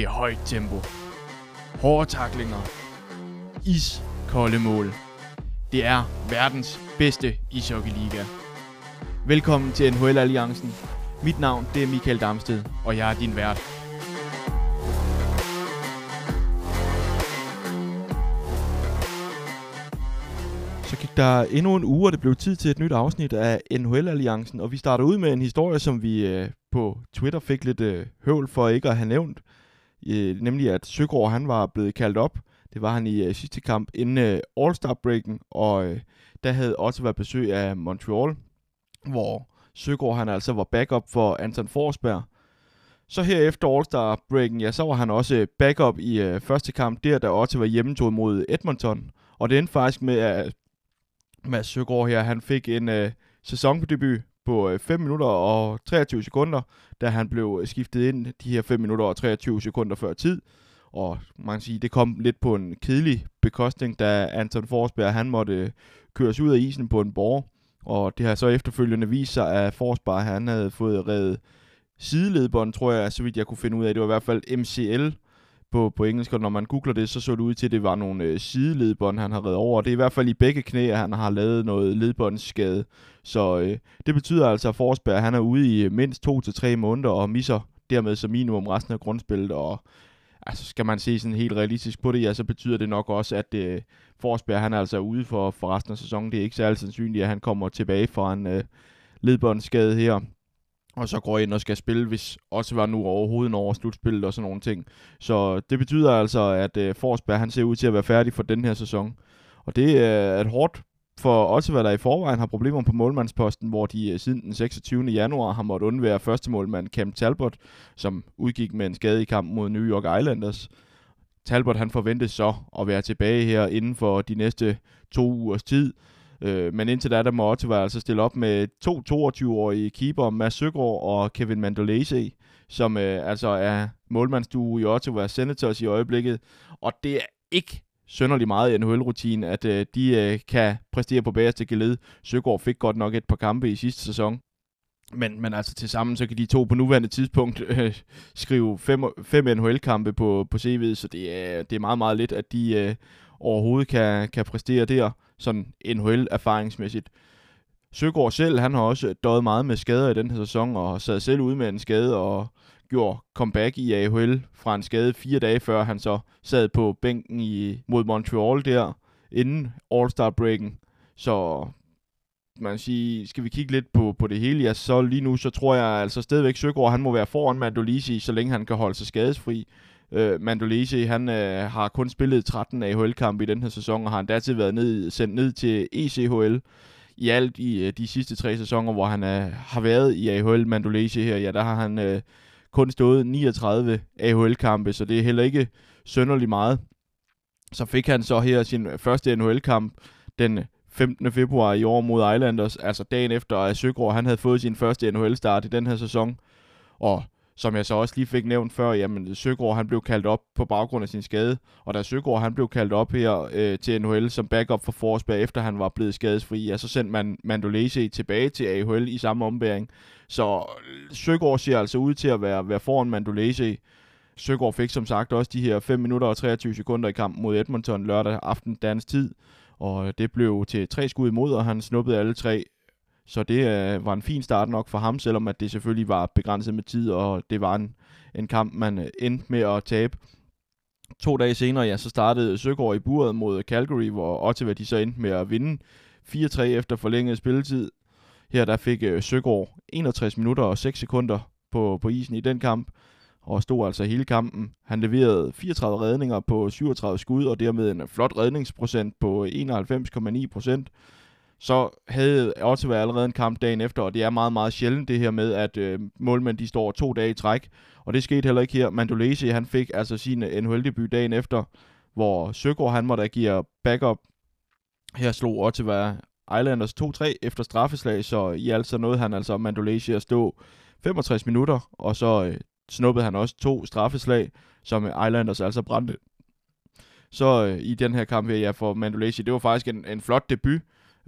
Det er højt tempo. Hårde taklinger. Iskolde mål. Det er verdens bedste ishockeyliga. Velkommen til NHL Alliancen. Mit navn det er Michael Damsted, og jeg er din vært. Så gik der endnu en uge, og det blev tid til et nyt afsnit af NHL-alliancen, og vi starter ud med en historie, som vi øh, på Twitter fik lidt øh, høvl for ikke at have nævnt, øh, nemlig at Søgaard han var blevet kaldt op. Det var han i øh, sidste kamp inden øh, All-Star-breaken, og øh, der havde også været besøg af Montreal, hvor Søgaard han altså var backup for Anton Forsberg. Så her efter All-Star-breaken, ja, så var han også øh, backup i øh, første kamp, der der også var hjemmetog mod Edmonton. Og det endte faktisk med, at Mads Søgaard her, han fik en øh, sæsondebut på øh, 5 minutter og 23 sekunder, da han blev øh, skiftet ind de her 5 minutter og 23 sekunder før tid. Og man kan sige, det kom lidt på en kedelig bekostning, da Anton Forsberg han måtte øh, køres ud af isen på en borg. Og det har så efterfølgende vist sig, at Forsberg han havde fået reddet sideledbånd, tror jeg, så vidt jeg kunne finde ud af. Det var i hvert fald MCL, på, på engelsk, og når man googler det, så så det ud til, at det var nogle øh, sideledbånd, han har reddet over. Det er i hvert fald i begge knæ, at han har lavet noget ledbåndsskade. Så øh, det betyder altså, at Forsberg han er ude i øh, mindst to til tre måneder og misser dermed som minimum resten af grundspillet. Og altså, skal man se sådan helt realistisk på det, ja, så betyder det nok også, at øh, Forsberg han er altså ude for, for resten af sæsonen. Det er ikke særlig sandsynligt, at han kommer tilbage fra en øh, ledbåndsskade her og så går ind og skal spille, hvis også var nu overhovedet over slutspillet og sådan nogle ting. Så det betyder altså, at øh, Forsberg han ser ud til at være færdig for den her sæson. Og det øh, er et hårdt for også hvad der i forvejen har problemer på målmandsposten, hvor de øh, siden den 26. januar har måttet undvære første målmand Cam Talbot, som udgik med en skade i kampen mod New York Islanders. Talbot han forventes så at være tilbage her inden for de næste to ugers tid, Øh, men indtil da, der må Ottawa altså stille op med to 22-årige keeper, Mads Søgaard og Kevin Mandolese, som øh, altså er målmandsduo i Ottawa Senators i øjeblikket. Og det er ikke sønderlig meget i NHL-rutine, at øh, de øh, kan præstere på bagerste geled. Søgaard fik godt nok et par kampe i sidste sæson. Men, men altså til sammen, så kan de to på nuværende tidspunkt øh, skrive fem, fem NHL-kampe på, på CV'et, så det er, det er meget, meget lidt, at de øh, overhovedet kan, kan præstere der sådan NHL-erfaringsmæssigt. Søgaard selv, han har også døjet meget med skader i den her sæson, og sad selv ude med en skade, og gjorde comeback i AHL fra en skade fire dage før han så sad på bænken i, mod Montreal der, inden All-Star-breaken. Så man sige, skal vi kigge lidt på, på det hele, ja, så lige nu, så tror jeg altså stadigvæk Søgaard, han må være foran Mandolisi, så længe han kan holde sig skadesfri. Øh, Mandolese, han øh, har kun spillet 13 AHL-kampe i den her sæson, og har endda til været ned, sendt ned til ECHL i alt i øh, de sidste tre sæsoner, hvor han øh, har været i AHL Mandolese her. Ja, der har han øh, kun stået 39 AHL-kampe, så det er heller ikke sønderlig meget. Så fik han så her sin første NHL-kamp den 15. februar i år mod Islanders, altså dagen efter at Søgaard han havde fået sin første NHL-start i den her sæson. Og som jeg så også lige fik nævnt før, jamen Søgaard han blev kaldt op på baggrund af sin skade, og da Søgaard han blev kaldt op her øh, til NHL som backup for Forsberg, efter han var blevet skadesfri, ja, så sendte man Mandolese tilbage til AHL i samme ombæring. Så øh, Søgaard ser altså ud til at være, være foran Mandolese. Søgaard fik som sagt også de her 5 minutter og 23 sekunder i kampen mod Edmonton lørdag aften dansk tid, og øh, det blev til tre skud imod, og han snuppede alle tre så det øh, var en fin start nok for ham, selvom at det selvfølgelig var begrænset med tid, og det var en, en kamp, man øh, endte med at tabe. To dage senere, ja, så startede Søgaard i buret mod Calgary, hvor Ottawa de så endte med at vinde 4-3 efter forlænget spilletid. Her der fik øh, Søgaard 61 minutter og 6 sekunder på, på isen i den kamp, og stod altså hele kampen. Han leverede 34 redninger på 37 skud, og dermed en flot redningsprocent på 91,9 procent så havde Ottawa allerede en kamp dagen efter, og det er meget, meget sjældent det her med, at øh, målmænd de står to dage i træk, og det skete heller ikke her. Mandolese, han fik altså sin øh, NHL-debut dagen efter, hvor Søgaard, han måtte agere backup. Her slog Ottawa Islanders 2-3 efter straffeslag, så i alt så nåede han altså Mandolese at stå 65 minutter, og så øh, snuppede han også to straffeslag, som Islanders altså brændte. Så øh, i den her kamp her, ja, for Mandolese, det var faktisk en, en flot debut,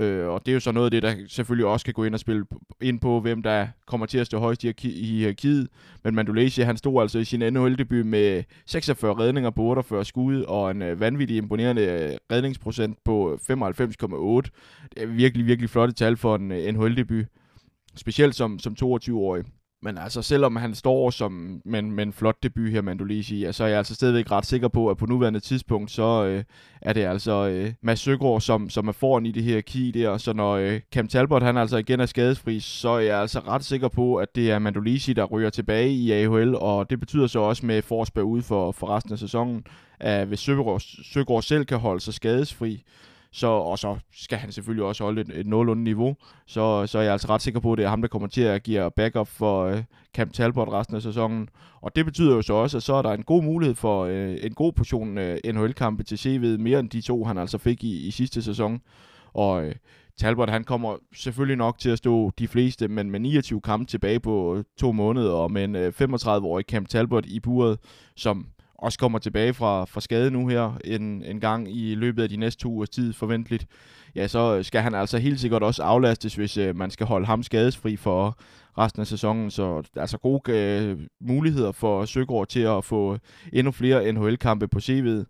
Øh, og det er jo så noget af det, der selvfølgelig også kan gå ind og spille ind på, hvem der kommer til at stå højst i hierarkiet. Men Mandolesi, han stod altså i sin NHL-debut med 46 redninger på 48 skud, og en øh, vanvittig imponerende øh, redningsprocent på øh, 95,8. Det er virkelig, virkelig flotte tal for en øh, NHL-debut. Specielt som, som 22-årig. Men altså, selvom han står som med, med en flot debut her, Mandolisi, ja, så er jeg altså stadigvæk ret sikker på, at på nuværende tidspunkt, så øh, er det altså øh, Mads Søgaard, som, som er foran i det her key der. Så når øh, Cam Talbot, han altså igen er skadesfri, så er jeg altså ret sikker på, at det er Mandolisi, der ryger tilbage i AHL, og det betyder så også med Forsberg ude for, for resten af sæsonen, at hvis Søgaard, Søgaard selv kan holde sig skadesfri, så, og så skal han selvfølgelig også holde et, et nogenlunde niveau, så, så er jeg altså ret sikker på, at det er ham, der kommer til at give backup for øh, Camp Talbot resten af sæsonen. Og det betyder jo så også, at så er der en god mulighed for øh, en god portion øh, NHL-kampe til CV'et, mere end de to, han altså fik i, i sidste sæson. Og øh, Talbot, han kommer selvfølgelig nok til at stå de fleste, men med 29 kampe tilbage på øh, to måneder, og med en øh, 35-årig Camp Talbot i buret, som også kommer tilbage fra, fra skade nu her en, en gang i løbet af de næste to ugers tid forventeligt, ja, så skal han altså helt sikkert også aflastes, hvis øh, man skal holde ham skadesfri for resten af sæsonen. Så altså gode øh, muligheder for Søgaard til at få endnu flere NHL-kampe på CV'et.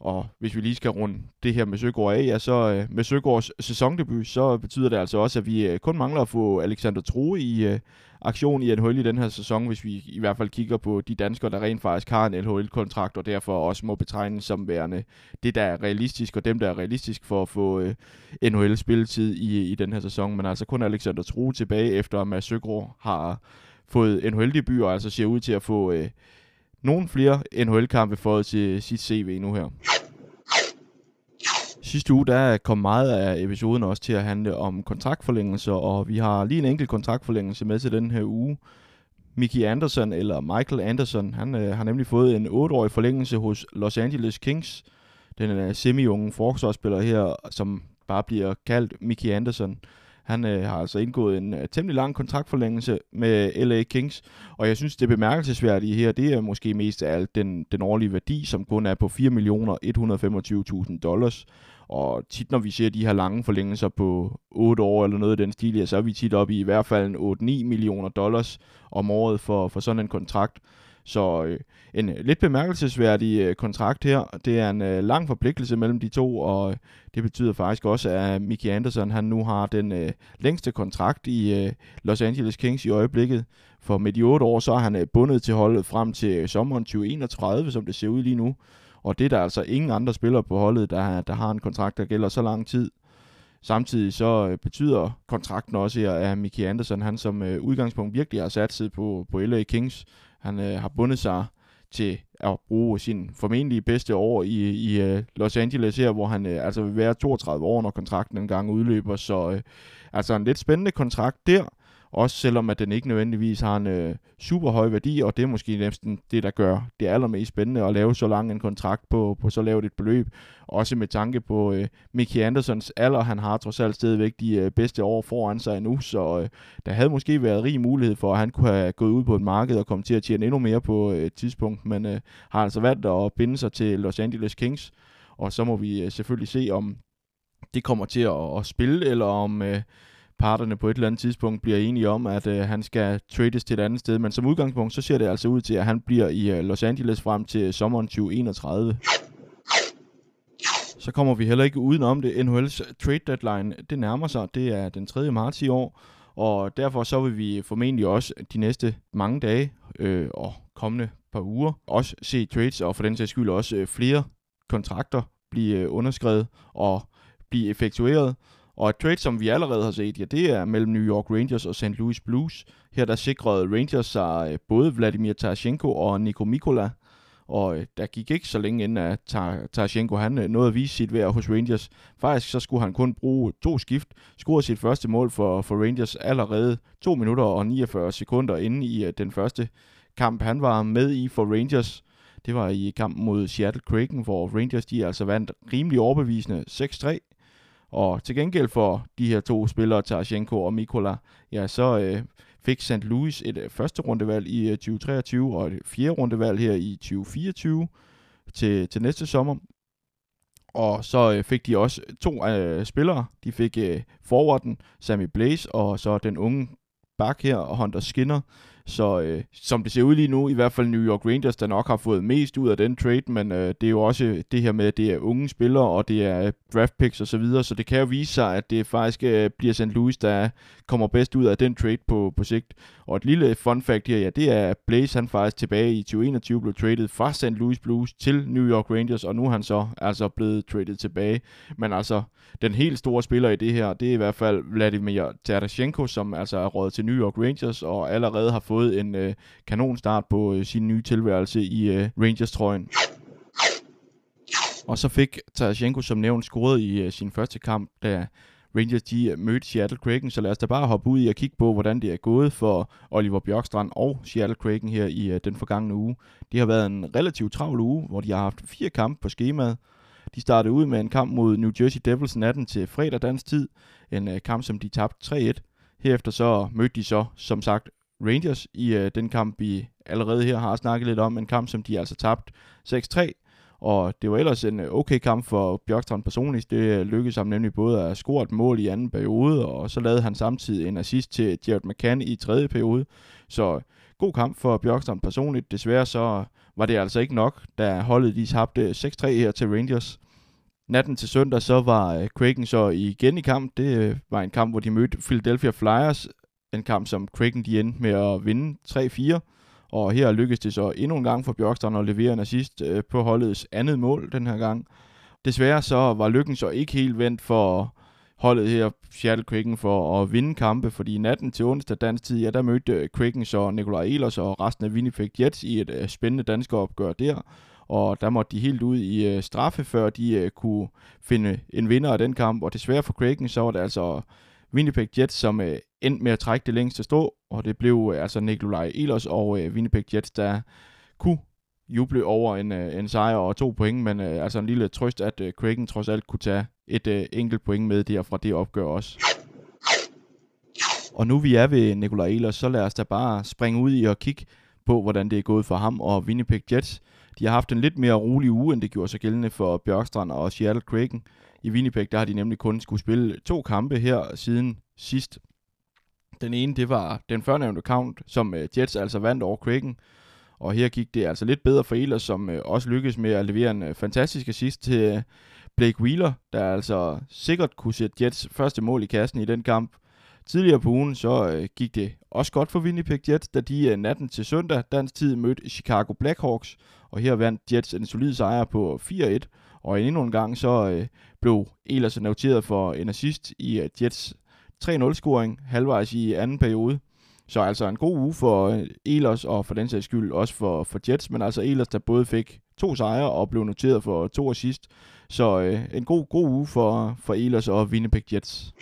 Og hvis vi lige skal runde det her med Søgaard af, ja, så øh, med Søgaards sæsondebut, så betyder det altså også, at vi øh, kun mangler at få Alexander Troe i øh, aktion i NHL i den her sæson, hvis vi i hvert fald kigger på de danskere, der rent faktisk har en NHL-kontrakt, og derfor også må betegnes som værende det, der er realistisk, og dem, der er realistisk for at få øh, NHL-spilletid i, i den her sæson. Men altså kun Alexander True tilbage, efter at Mads Søgro har fået NHL-debut, og altså ser ud til at få... Øh, nogle flere NHL-kampe for til sit CV nu her. Sidste uge der kom meget af episoden også til at handle om kontraktforlængelser, og vi har lige en enkelt kontraktforlængelse med til den her uge. Mickey Anderson, eller Michael Anderson, han øh, har nemlig fået en 8-årig forlængelse hos Los Angeles Kings. Den er semi-unge forsvarsspiller her, som bare bliver kaldt Mickey Anderson. Han øh, har altså indgået en øh, temmelig lang kontraktforlængelse med LA Kings, og jeg synes, det bemærkelsesværdige her, det er måske mest af alt den, den årlige værdi, som kun er på 4.125.000 dollars. Og tit når vi ser de her lange forlængelser på 8 år eller noget i den stil, så er vi tit oppe i i hvert fald 8-9 millioner dollars om året for, for sådan en kontrakt. Så øh, en øh, lidt bemærkelsesværdig øh, kontrakt her. Det er en øh, lang forpligtelse mellem de to, og øh, det betyder faktisk også, at Mickey Anderson han nu har den øh, længste kontrakt i øh, Los Angeles Kings i øjeblikket. For med de otte år, så er han øh, bundet til holdet frem til øh, sommeren 2031, som det ser ud lige nu. Og det er der altså ingen andre spillere på holdet, der, der har en kontrakt, der gælder så lang tid. Samtidig så øh, betyder kontrakten også her, at Mickey Anderson, han som øh, udgangspunkt virkelig har sat sig på, på LA Kings, han øh, har bundet sig til at bruge sin formentlig bedste år i, i øh, Los Angeles her, hvor han øh, altså vil være 32 år, når kontrakten engang udløber. Så øh, altså en lidt spændende kontrakt der. Også selvom at den ikke nødvendigvis har en øh, super høj værdi, og det er måske næsten det, der gør det allermest spændende at lave så lang en kontrakt på, på så lavt et beløb. Også med tanke på øh, Mickey Andersons alder, han har trods alt stadigvæk de øh, bedste år foran sig nu, så øh, der havde måske været rig mulighed for, at han kunne have gået ud på et marked og komme til at tjene endnu mere på øh, et tidspunkt, men øh, har altså valgt at binde sig til Los Angeles Kings, og så må vi øh, selvfølgelig se, om det kommer til at, at spille, eller om... Øh, parterne på et eller andet tidspunkt bliver enige om, at øh, han skal trades til et andet sted. Men som udgangspunkt, så ser det altså ud til, at han bliver i øh, Los Angeles frem til sommeren 2031. Så kommer vi heller ikke udenom det. NHL's trade deadline, det nærmer sig. Det er den 3. marts i år. Og derfor så vil vi formentlig også de næste mange dage øh, og kommende par uger også se trades, og for den sags skyld også øh, flere kontrakter blive øh, underskrevet og blive effektueret. Og et trade, som vi allerede har set, ja, det er mellem New York Rangers og St. Louis Blues. Her der sikrede Rangers sig øh, både Vladimir Tarasenko og Niko Mikola. Og øh, der gik ikke så længe inden, at Tarasenko han øh, nåede at vise sit værd hos Rangers. Faktisk så skulle han kun bruge to skift, scorede sit første mål for, for Rangers allerede 2 minutter og 49 sekunder inde i den første kamp, han var med i for Rangers. Det var i kampen mod Seattle Kraken, hvor Rangers de altså vandt rimelig overbevisende 6-3. Og til gengæld for de her to spillere, Tarashenko og Mikola, ja, så øh, fik St. Louis et øh, første rundevalg i øh, 2023 og et fjerde rundevalg her i 2024 til, til næste sommer. Og så øh, fik de også to øh, spillere. De fik øh, forwarden Sammy Blaze, og så den unge bak her, Hunter Skinner, så øh, som det ser ud lige nu, i hvert fald New York Rangers, der nok har fået mest ud af den trade, men øh, det er jo også det her med, at det er unge spillere, og det er øh, draft picks osv., så, videre, så det kan jo vise sig, at det faktisk øh, bliver St. Louis, der kommer bedst ud af den trade på, på sigt. Og et lille fun fact her, ja, det er Blaze, han faktisk tilbage i 2021 blev traded fra St. Louis Blues til New York Rangers, og nu er han så altså blevet traded tilbage. Men altså, den helt store spiller i det her, det er i hvert fald Vladimir Tarasenko, som altså er rådet til New York Rangers, og allerede har fået en øh, kanonstart på øh, sin nye tilværelse i øh, Rangers-trøjen. Og så fik Tarasenko som nævnt scoret i øh, sin første kamp, da Rangers de øh, mødte Seattle Kraken, så lad os da bare hoppe ud i og kigge på, hvordan det er gået for Oliver Bjørkstrand og Seattle Kraken her i øh, den forgangne uge. Det har været en relativt travl uge, hvor de har haft fire kampe på skemaet. De startede ud med en kamp mod New Jersey Devils natten til fredag dansk tid. En øh, kamp, som de tabte 3-1. Herefter så mødte de så, som sagt, Rangers i øh, den kamp, vi allerede her har snakket lidt om. En kamp, som de altså tabte 6-3. Og det var ellers en øh, okay kamp for Bjørkstrand personligt. Det øh, lykkedes ham nemlig både at score et mål i anden periode, og så lavede han samtidig en assist til Jared McCann i tredje periode. Så god kamp for Bjørkstrand personligt. Desværre så var det altså ikke nok, da holdet de tabte 6-3 her til Rangers. Natten til søndag så var øh, Kraken så igen i kamp. Det var en kamp, hvor de mødte Philadelphia Flyers. En kamp, som Kraken de endte med at vinde 3-4. Og her lykkedes det så endnu en gang for Bjørkstrand at levere en assist øh, på holdets andet mål den her gang. Desværre så var lykken så ikke helt vendt for holdet her, Seattle Kraken, for at vinde kampe, fordi natten til onsdag dansk tid, ja, der mødte øh, Kraken så Nikolaj Ehlers og resten af Winnipeg Jets i et øh, spændende dansk opgør der, og der måtte de helt ud i øh, straffe, før de øh, kunne finde en vinder af den kamp, og desværre for Kraken, så var det altså Winnipeg Jets, som øh, endte med at trække det længste stå, og det blev øh, altså Nikolaj Ehlers og øh, Winnipeg Jets, der kunne juble over en, øh, en sejr og to point, men øh, altså en lille trøst, at øh, Kraken trods alt kunne tage et øh, enkelt point med der fra det opgør også. Og nu vi er ved Nikolaj Ehlers, så lad os da bare springe ud i og kigge på, hvordan det er gået for ham og Winnipeg Jets. De har haft en lidt mere rolig uge, end det gjorde sig gældende for Bjørkstrand og Seattle Kraken. I Winnipeg, der har de nemlig kun skulle spille to kampe her siden sidst. Den ene, det var den førnævnte count, som øh, Jets altså vandt over Kraken. Og her gik det altså lidt bedre for Ehlers, som øh, også lykkedes med at levere en øh, fantastisk assist til Blake Wheeler, der altså sikkert kunne sætte Jets første mål i kassen i den kamp. Tidligere på ugen så øh, gik det også godt for Winnipeg Jets, da de øh, natten til søndag dansk tid mødte Chicago Blackhawks, og her vandt Jets en solid sejr på 4-1, og endnu en gang så øh, blev Ehlers noteret for en assist i øh, Jets 3-0-scoring halvvejs i anden periode. Så altså en god uge for øh, Elers, og for den sags skyld også for, for Jets, men altså Elers, der både fik to sejre og blev noteret for to assist. Så øh, en god, god uge for, for Elers og Winnipeg Jets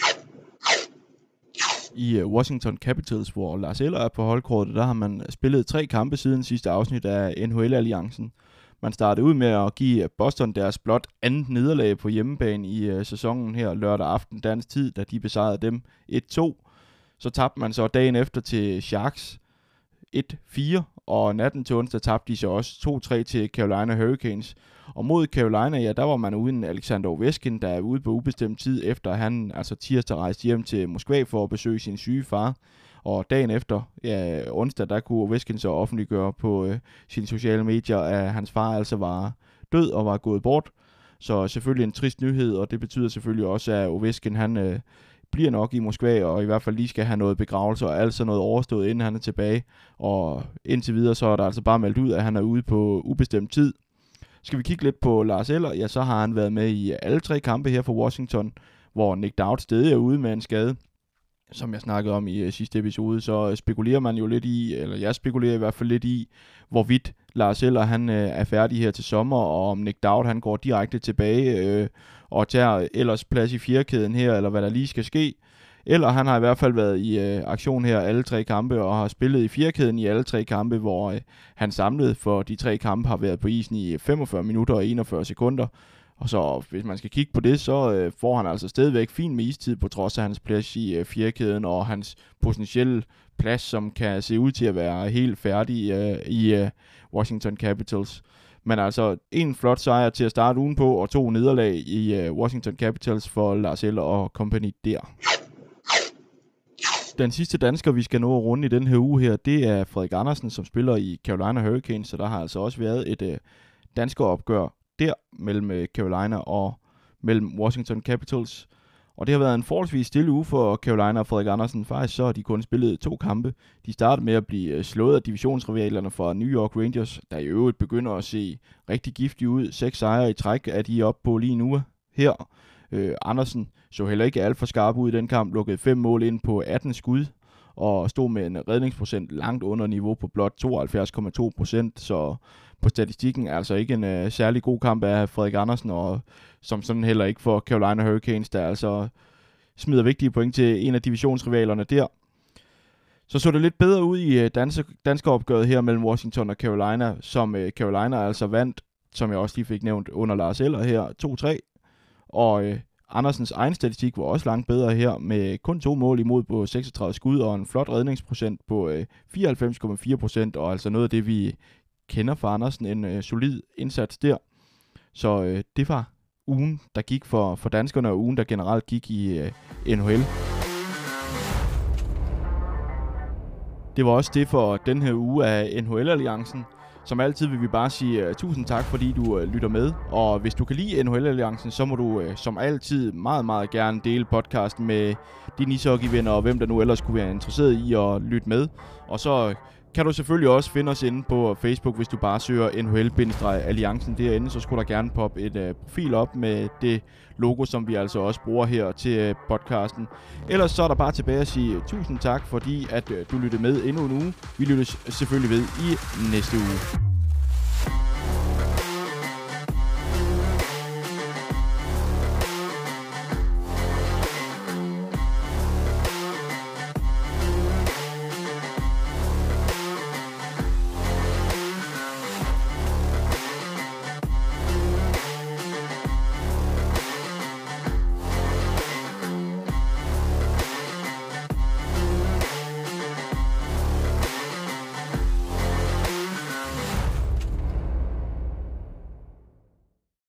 i øh, Washington Capitals, hvor Lars Eller er på holdkortet, der har man spillet tre kampe siden sidste afsnit af NHL-alliancen. Man startede ud med at give Boston deres blot andet nederlag på hjemmebane i øh, sæsonen her lørdag aften dansk tid, da de besejrede dem 1-2. Så tabte man så dagen efter til Sharks 1-4, og natten til onsdag tabte de så også 2-3 til Carolina Hurricanes. Og mod Carolina, ja, der var man uden Alexander Ovechkin, der er ude på ubestemt tid, efter han altså tirsdag rejste hjem til Moskva for at besøge sin syge far. Og dagen efter, ja, onsdag, der kunne Ovechkin så offentliggøre på øh, sine sociale medier, at hans far altså var død og var gået bort. Så selvfølgelig en trist nyhed, og det betyder selvfølgelig også, at Ovechkin han øh, bliver nok i Moskva, og i hvert fald lige skal have noget begravelse og alt sådan noget overstået, inden han er tilbage. Og indtil videre, så er der altså bare meldt ud, at han er ude på ubestemt tid. Skal vi kigge lidt på Lars Eller, ja, så har han været med i alle tre kampe her for Washington, hvor Nick Dowd stadig er ude med en skade. Som jeg snakkede om i øh, sidste episode, så øh, spekulerer man jo lidt i, eller jeg spekulerer i hvert fald lidt i, hvorvidt Lars Eller han øh, er færdig her til sommer, og om Nick Dowd han går direkte tilbage øh, og tager ellers plads i fjerkæden her, eller hvad der lige skal ske. Eller han har i hvert fald været i øh, aktion her alle tre kampe, og har spillet i fjerkæden i alle tre kampe, hvor øh, han samlet for de tre kampe har været på isen i øh, 45 minutter og 41 sekunder. Og så hvis man skal kigge på det, så øh, får han altså stadigvæk fin med istid på trods af hans plads i øh, fjerkæden og hans potentielle plads, som kan se ud til at være helt færdig øh, i øh, Washington Capitals. Men altså en flot sejr til at starte ugen på, og to nederlag i øh, Washington Capitals for Lars Eller og company der. Den sidste dansker, vi skal nå at runde i den her uge her, det er Frederik Andersen, som spiller i Carolina Hurricanes, så der har altså også været et øh, dansker opgør der mellem øh, Carolina og mellem Washington Capitals. Og det har været en forholdsvis stille uge for Carolina og Frederik Andersen. Faktisk så har de kun spillet to kampe. De startede med at blive øh, slået af divisionsrivalerne fra New York Rangers, der i øvrigt begynder at se rigtig giftige ud. Seks sejre i træk er de oppe på lige nu her. Øh, Andersen så heller ikke alt for skarp ud i den kamp, lukkede fem mål ind på 18 skud, og stod med en redningsprocent langt under niveau på blot 72,2 procent, så på statistikken er altså ikke en uh, særlig god kamp af Frederik Andersen, og som sådan heller ikke for Carolina Hurricanes, der altså smider vigtige point til en af divisionsrivalerne der. Så så det lidt bedre ud i øh, danske, danske opgøret her mellem Washington og Carolina, som uh, Carolina altså vandt, som jeg også lige fik nævnt under Lars Eller her, 2-3. Og uh, Andersens egen statistik var også langt bedre her, med kun to mål imod på 36 skud og en flot redningsprocent på øh, 94,4 procent, og altså noget af det, vi kender fra Andersen, en øh, solid indsats der. Så øh, det var ugen, der gik for, for danskerne, og ugen, der generelt gik i øh, NHL. Det var også det for den her uge af NHL-alliancen. Som altid vil vi bare sige uh, tusind tak, fordi du uh, lytter med. Og hvis du kan lide NHL-alliancen, så må du uh, som altid meget, meget gerne dele podcasten med dine ishockeyvenner og hvem der nu ellers kunne være interesseret i at lytte med. Og så kan du selvfølgelig også finde os inde på Facebook, hvis du bare søger NHL-alliancen derinde, så skulle der gerne poppe et uh, profil op med det logo, som vi altså også bruger her til uh, podcasten. Ellers så er der bare tilbage at sige tusind tak, fordi at uh, du lyttede med endnu en uge. Vi lyttes selvfølgelig ved i næste uge.